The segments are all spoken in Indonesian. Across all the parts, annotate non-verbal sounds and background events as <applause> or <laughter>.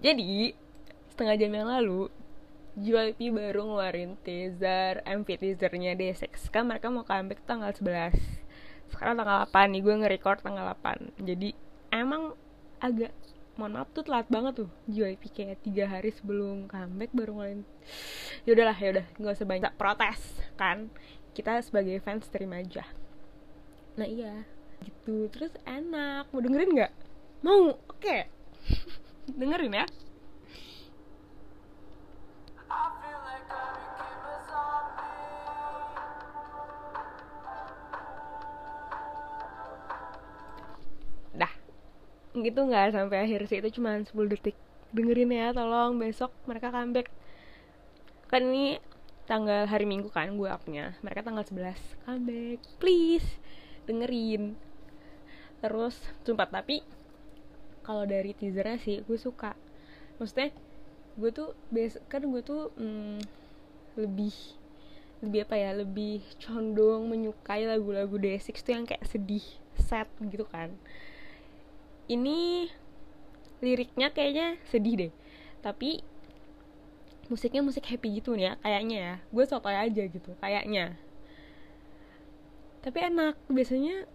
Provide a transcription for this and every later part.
jadi setengah jam yang lalu JYP baru ngeluarin teaser MV teasernya D6 kan mereka mau comeback tanggal 11 sekarang tanggal 8 nih gue nge-record tanggal 8 jadi emang agak mohon maaf tuh telat banget tuh JYP kayak tiga hari sebelum comeback baru ngeluarin. Yaudahlah yaudah nggak usah banyak protes kan? Kita sebagai fans terima aja. Nah iya. Gitu. Terus enak. Mau dengerin nggak? Mau. Oke <laughs> dengerin ya. Dah. Gitu nggak sampai akhir sih itu cuma 10 detik. Dengerin ya tolong besok mereka comeback. Kan ini tanggal hari minggu kan gue upnya. Mereka tanggal 11 comeback please. Dengerin. Terus sumpah tapi kalau dari teasernya sih gue suka. Maksudnya gue tuh kan gue tuh mm, lebih lebih apa ya lebih condong menyukai lagu-lagu D6 tuh yang kayak sedih sad gitu kan. Ini liriknya kayaknya sedih deh tapi musiknya musik happy gitu nih ya kayaknya ya. Gue sotoy aja gitu kayaknya. Tapi enak biasanya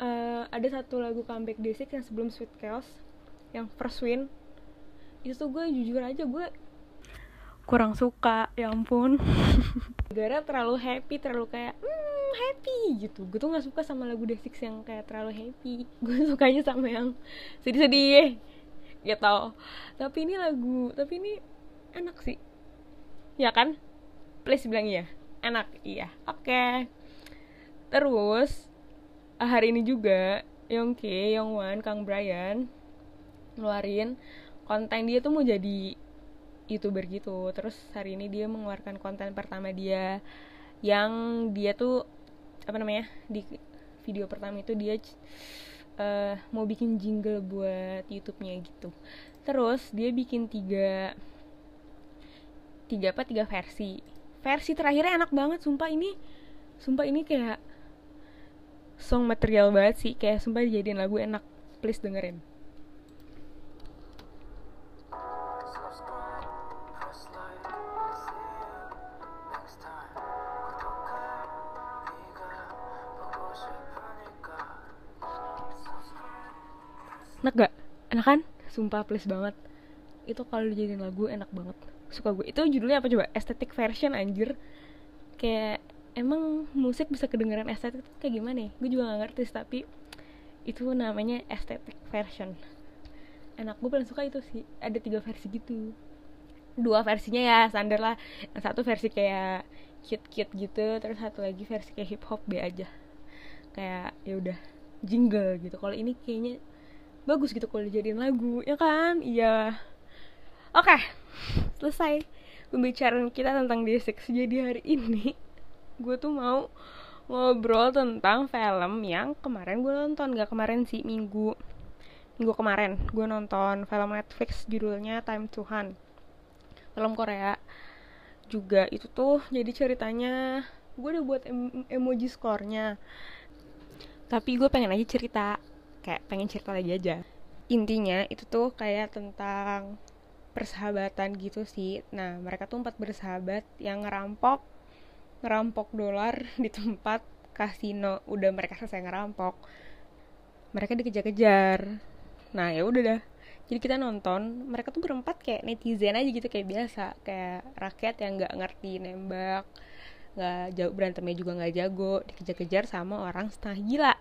uh, ada satu lagu comeback D6 yang sebelum Sweet Chaos yang First Win. Itu tuh gue jujur aja gue kurang suka ya ampun. <laughs> Gara terlalu happy terlalu kayak hmm, happy gitu. Gue tuh nggak suka sama lagu D6 yang kayak terlalu happy. <laughs> Gue sukanya sama yang sedih-sedih gitu. Tapi ini lagu tapi ini enak sih. Ya kan? Please bilang iya. Enak iya. Oke. Okay. terus hari ini juga Yongke, Yongwan, Kang Brian ngeluarin konten dia tuh mau jadi youtuber gitu. Terus hari ini dia mengeluarkan konten pertama dia yang dia tuh apa namanya di video pertama itu dia uh, mau bikin jingle buat YouTube-nya gitu. Terus dia bikin tiga tiga apa tiga versi. Versi terakhirnya enak banget sumpah. Ini sumpah ini kayak song material banget sih. Kayak sumpah dijadiin lagu enak. Please dengerin. Enak gak? Enak kan? Sumpah please banget. Itu kalau dijadiin lagu enak banget. Suka gue. Itu judulnya apa coba? Estetik version anjir. Kayak emang musik bisa kedengeran estetik kayak gimana ya? Gue juga gak ngerti tapi itu namanya estetik version. Enak gue paling suka itu sih ada tiga versi gitu. Dua versinya ya standar lah. Satu versi kayak cute cute gitu terus satu lagi versi kayak hip hop be aja. Kayak ya udah jingle gitu. Kalau ini kayaknya bagus gitu kalau dijadiin lagu ya kan? Iya. Oke okay. selesai pembicaraan kita tentang D6 jadi hari ini gue tuh mau ngobrol tentang film yang kemarin gue nonton gak kemarin sih minggu. Minggu kemarin gue nonton film Netflix judulnya Time to Hunt. Film Korea. Juga itu tuh jadi ceritanya gue udah buat em emoji skornya. Tapi gue pengen aja cerita kayak pengen cerita lagi aja. Intinya itu tuh kayak tentang persahabatan gitu sih. Nah mereka tuh empat bersahabat yang ngerampok ngerampok dolar <laughs> di tempat kasino. Udah mereka selesai ngerampok mereka dikejar-kejar. Nah ya udah dah. Jadi kita nonton mereka tuh berempat kayak netizen aja gitu kayak biasa. Kayak rakyat yang nggak ngerti nembak nggak jauh berantemnya juga nggak jago dikejar-kejar sama orang setengah gila.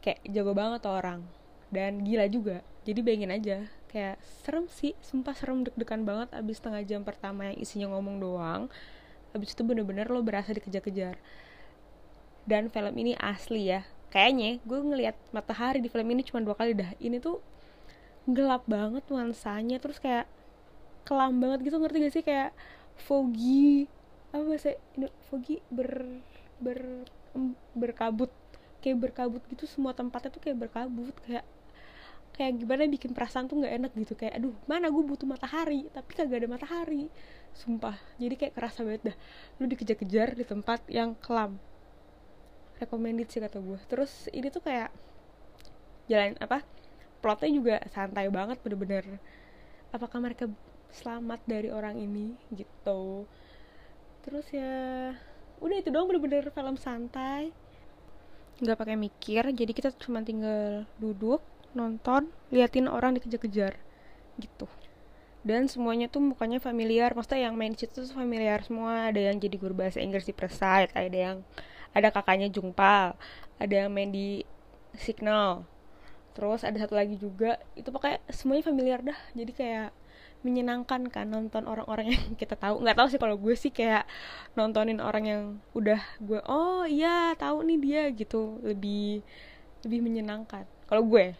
Kayak jago banget orang. Dan gila juga. Jadi bayangin aja kayak serem sih. Sumpah serem deg-degan banget abis setengah jam pertama yang isinya ngomong doang abis itu bener-bener lo berasa dikejar-kejar. Dan film ini asli ya. Kayaknya gue ngelihat matahari di film ini cuma dua kali dah. Ini tuh gelap banget nuansanya. Terus kayak kelam banget gitu. Ngerti gak sih? Kayak foggy. Apa bahasa ini foggy? Ber ber berkabut. Kayak berkabut gitu. Semua tempatnya tuh kayak berkabut. Kayak kayak gimana bikin perasaan tuh nggak enak gitu. Kayak aduh mana gue butuh matahari tapi kagak ada matahari. Sumpah jadi kayak kerasa banget dah. Lu dikejar-kejar di tempat yang kelam. Recommended sih kata gue terus ini tuh kayak jalan apa plotnya juga santai banget bener-bener. Apakah mereka selamat dari orang ini? Gitu. Terus ya udah itu doang bener-bener film santai. Nggak pakai mikir jadi kita cuma tinggal duduk nonton liatin orang dikejar-kejar gitu. Dan semuanya tuh mukanya familiar maksudnya yang main situ tuh familiar semua. Ada yang jadi guru bahasa Inggris di Perside ada yang ada kakaknya Jungpal ada yang main di Signal. Terus ada satu lagi juga itu pakai semuanya familiar dah. Jadi kayak menyenangkan kan nonton orang-orang yang <laughs> kita tahu. Nggak tahu sih kalau gue sih kayak nontonin orang yang udah gue oh iya tahu nih dia gitu. Lebih lebih menyenangkan. Kalau gue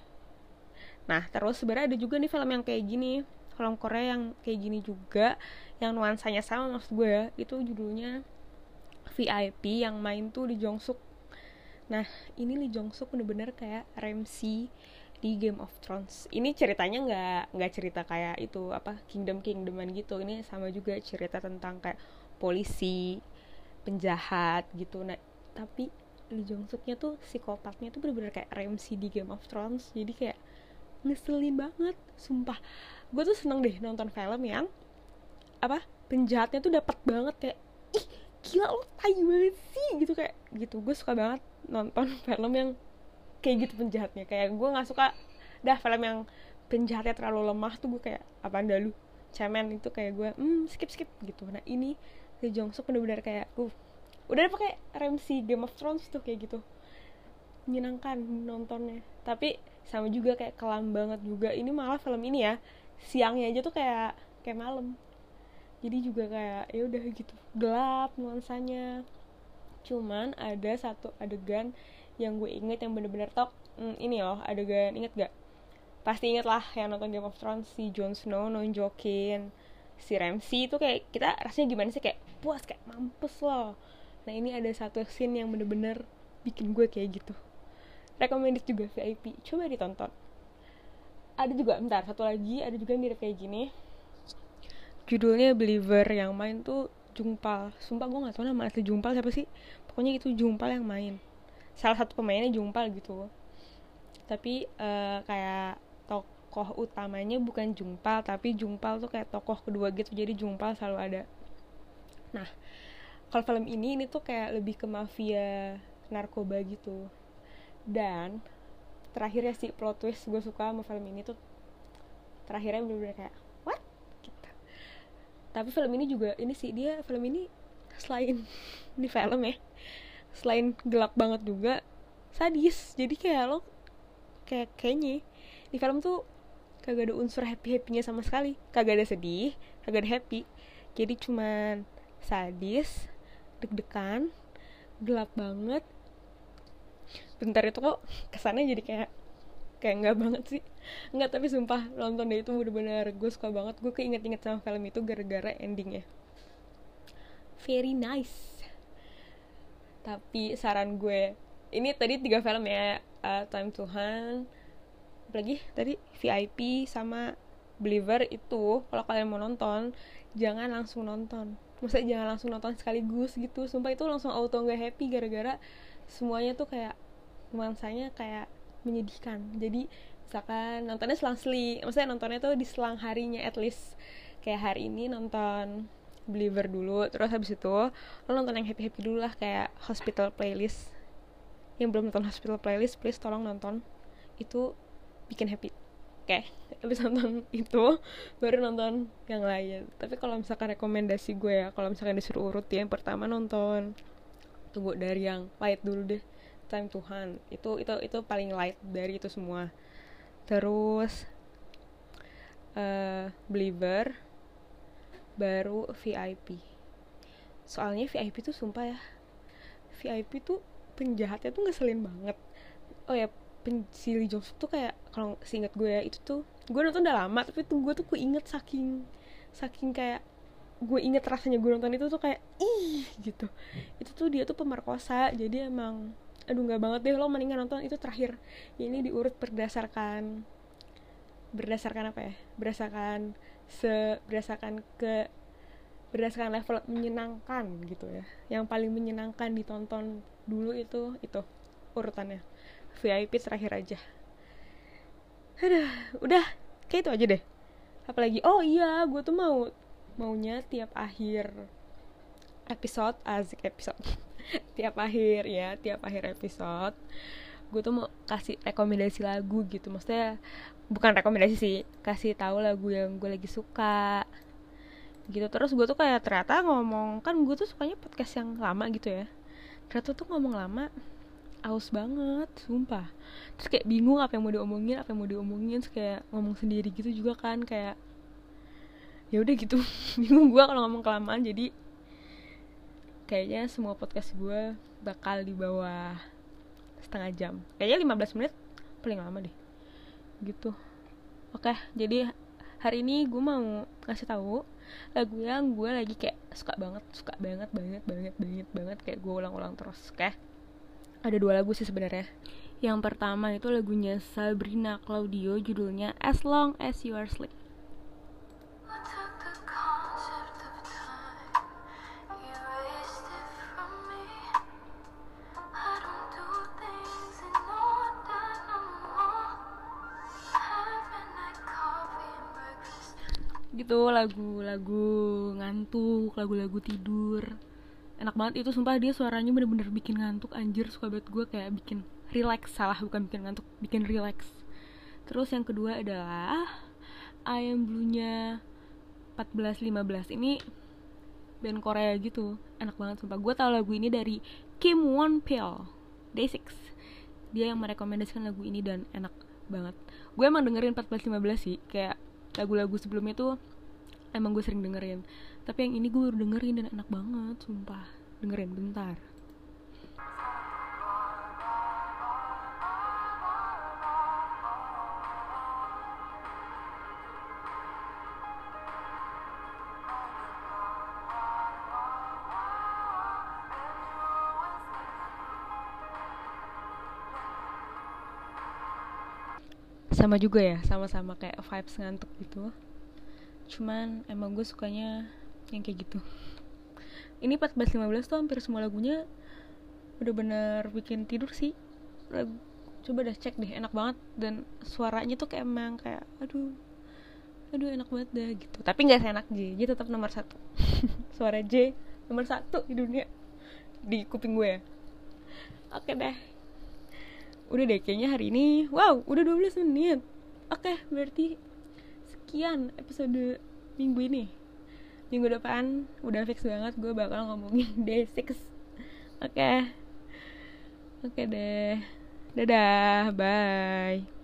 nah terus sebenarnya ada juga nih film yang kayak gini film Korea yang kayak gini juga yang nuansanya sama maksud gue ya itu judulnya VIP yang main tuh di Jongsuk. Nah ini Lee Jongsuk bener-bener kayak Ramsey di Game of Thrones. Ini ceritanya nggak nggak cerita kayak itu apa Kingdom Kingdoman gitu. Ini sama juga cerita tentang kayak polisi penjahat gitu. Nah tapi Lee Jong Suknya tuh psikopatnya tuh bener-bener kayak Ramsey di Game of Thrones. Jadi kayak ngeselin banget sumpah. Gue tuh seneng deh nonton film yang apa penjahatnya tuh dapat banget kayak ih gila lo tai banget sih gitu kayak gitu. Gue suka banget nonton <laughs> film yang kayak gitu penjahatnya. Kayak gue nggak suka dah film yang penjahatnya terlalu lemah tuh gue kayak apa anda lu? Cemen itu kayak gue hmm skip skip gitu. Nah ini Lee Jong Suk bener-bener kayak uh udah pakai Ramsey Game of Thrones tuh kayak gitu. Menyenangkan nontonnya. Tapi sama juga kayak kelam banget juga. Ini malah film ini ya siangnya aja tuh kayak kayak malam. Jadi juga kayak ya udah gitu gelap nuansanya. Cuman ada satu adegan yang gue inget yang bener-bener tok. Hmm, ini loh adegan inget gak? Pasti inget lah yang nonton Game of Thrones si Jon Snow nonjokin si Ramsey itu kayak kita rasanya gimana sih? Kayak puas kayak mampus loh. Nah ini ada satu scene yang bener-bener bikin gue kayak gitu recommended juga VIP coba ditonton. Ada juga bentar satu lagi ada juga yang mirip kayak gini. Judulnya Believer yang main tuh Jungpal. Sumpah gue gak tau nama asli Jungpal siapa sih. Pokoknya itu Jungpal yang main. Salah satu pemainnya Jungpal gitu. Tapi uh, kayak tokoh utamanya bukan Jungpal tapi Jungpal tuh kayak tokoh kedua gitu. Jadi Jungpal selalu ada. Nah kalau film ini ini tuh kayak lebih ke mafia narkoba gitu dan terakhirnya sih plot twist gue suka sama film ini tuh terakhirnya bener-bener kayak what? Gitu. Tapi film ini juga ini sih dia film ini selain <laughs> di film ya selain gelap banget juga sadis. Jadi kayak lo kayak kayaknya di film tuh kagak ada unsur happy happynya sama sekali. Kagak ada sedih kagak ada happy. Jadi cuman sadis deg-degan gelap banget bentar itu kok kesannya jadi kayak kayak nggak banget sih. Nggak tapi sumpah nonton deh itu bener-bener gue suka banget. Gue keinget-inget sama film itu gara-gara endingnya very nice. Tapi saran gue ini tadi tiga film ya. Uh, Time to Hunt lagi? Tadi VIP sama Believer itu kalau kalian mau nonton jangan langsung nonton. Maksudnya jangan langsung nonton sekaligus gitu. Sumpah itu langsung auto nggak happy gara-gara semuanya tuh kayak nuansanya kayak menyedihkan. Jadi misalkan nontonnya selang-seling maksudnya nontonnya tuh di selang harinya at least. Kayak hari ini nonton Believer dulu terus habis itu lo nonton yang happy happy dulu lah kayak Hospital Playlist. Yang belum nonton Hospital Playlist please tolong nonton. Itu bikin happy. Oke okay. habis nonton <laughs> itu baru nonton yang lain. Tapi kalau misalkan rekomendasi gue ya kalau misalkan disuruh urut ya yang pertama nonton tunggu dari yang light dulu deh. Time Tuhan. Itu itu itu paling light dari itu semua. Terus uh, Believer baru VIP soalnya VIP tuh sumpah ya VIP tuh penjahatnya tuh ngeselin banget. Oh ya pensili Joseph tuh kayak kalau seingat gue ya itu tuh gue nonton udah lama tapi tuh gue tuh gue inget saking saking kayak gue inget rasanya gue nonton itu tuh kayak ih gitu. Itu tuh dia tuh pemerkosa jadi emang aduh nggak banget deh lo mendingan nonton itu terakhir. Ini diurut berdasarkan berdasarkan apa ya? Berdasarkan se berdasarkan ke berdasarkan level menyenangkan gitu ya. Yang paling menyenangkan ditonton dulu itu itu urutannya. VIP terakhir aja. Aduh, udah kayak itu aja deh. Apalagi oh iya gue tuh mau maunya tiap akhir episode asik episode. <laughs> Tiap akhir ya tiap akhir episode gue tuh mau kasih rekomendasi lagu gitu. Maksudnya bukan rekomendasi sih kasih tahu lagu yang gue lagi suka gitu. Terus gue tuh kayak ternyata ngomong kan gue tuh sukanya podcast yang lama gitu ya. Ternyata tuh ngomong lama aus banget sumpah. Terus kayak bingung apa yang mau diomongin apa yang mau diomongin. Terus kayak ngomong sendiri gitu juga kan kayak ya udah gitu. <laughs> Bingung gue kalau ngomong kelamaan jadi kayaknya semua podcast gue bakal di bawah setengah jam. Kayaknya 15 menit paling lama deh. Gitu. Oke jadi hari ini gue mau kasih tahu lagu yang gue lagi kayak suka banget suka banget banget banget banget banget. Kayak gue ulang-ulang terus oke? Ada dua lagu sih sebenarnya. Yang pertama itu lagunya Sabrina Claudio judulnya As Long As You Are Asleep gitu lagu-lagu ngantuk lagu-lagu tidur. Enak banget itu sumpah dia suaranya bener-bener bikin ngantuk anjir. Suka banget gue kayak bikin relax salah bukan bikin ngantuk bikin relax. Terus yang kedua adalah ayam blunya 1415 ini band Korea gitu enak banget sumpah. Gue tau lagu ini dari Kim Won Pil Day6 dia yang merekomendasikan lagu ini dan enak banget. Gue emang dengerin 1415 sih kayak lagu-lagu sebelumnya tuh emang gue sering dengerin. Tapi yang ini gue dengerin dan enak banget sumpah. Dengerin bentar. Sama juga ya sama-sama kayak vibes ngantuk gitu cuman emang gue sukanya yang kayak gitu. Ini 14-15 tuh hampir semua lagunya bener-bener bikin tidur sih. Lagu coba dah cek deh enak banget. Dan suaranya tuh kayak emang kayak aduh aduh enak banget dah gitu. Tapi nggak seenak J J tetap nomor satu. <laughs> Suara J nomor satu di dunia. Di kuping gue. Ya oke deh. Udah deh kayaknya hari ini wow udah 12 menit. Oke berarti sekian episode minggu ini. Minggu depan udah fix banget gue bakal ngomongin <laughs> D6 oke. Oke deh. Dadah bye